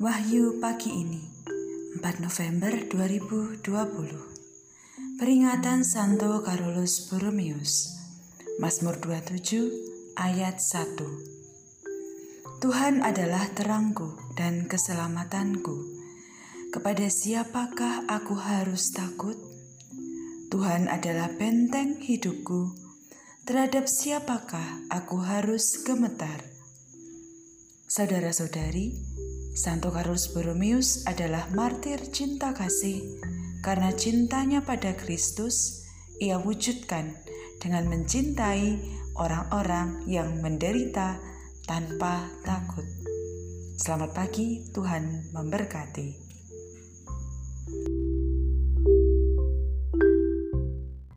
Wahyu pagi ini 4 November 2020 Peringatan Santo Carolus Borromeus Mazmur 27 ayat 1 Tuhan adalah terangku dan keselamatanku Kepada siapakah aku harus takut? Tuhan adalah benteng hidupku Terhadap siapakah aku harus gemetar? Saudara-saudari, Santo Carlos Borromeus adalah martir cinta kasih karena cintanya pada Kristus ia wujudkan dengan mencintai orang-orang yang menderita tanpa takut. Selamat pagi, Tuhan memberkati.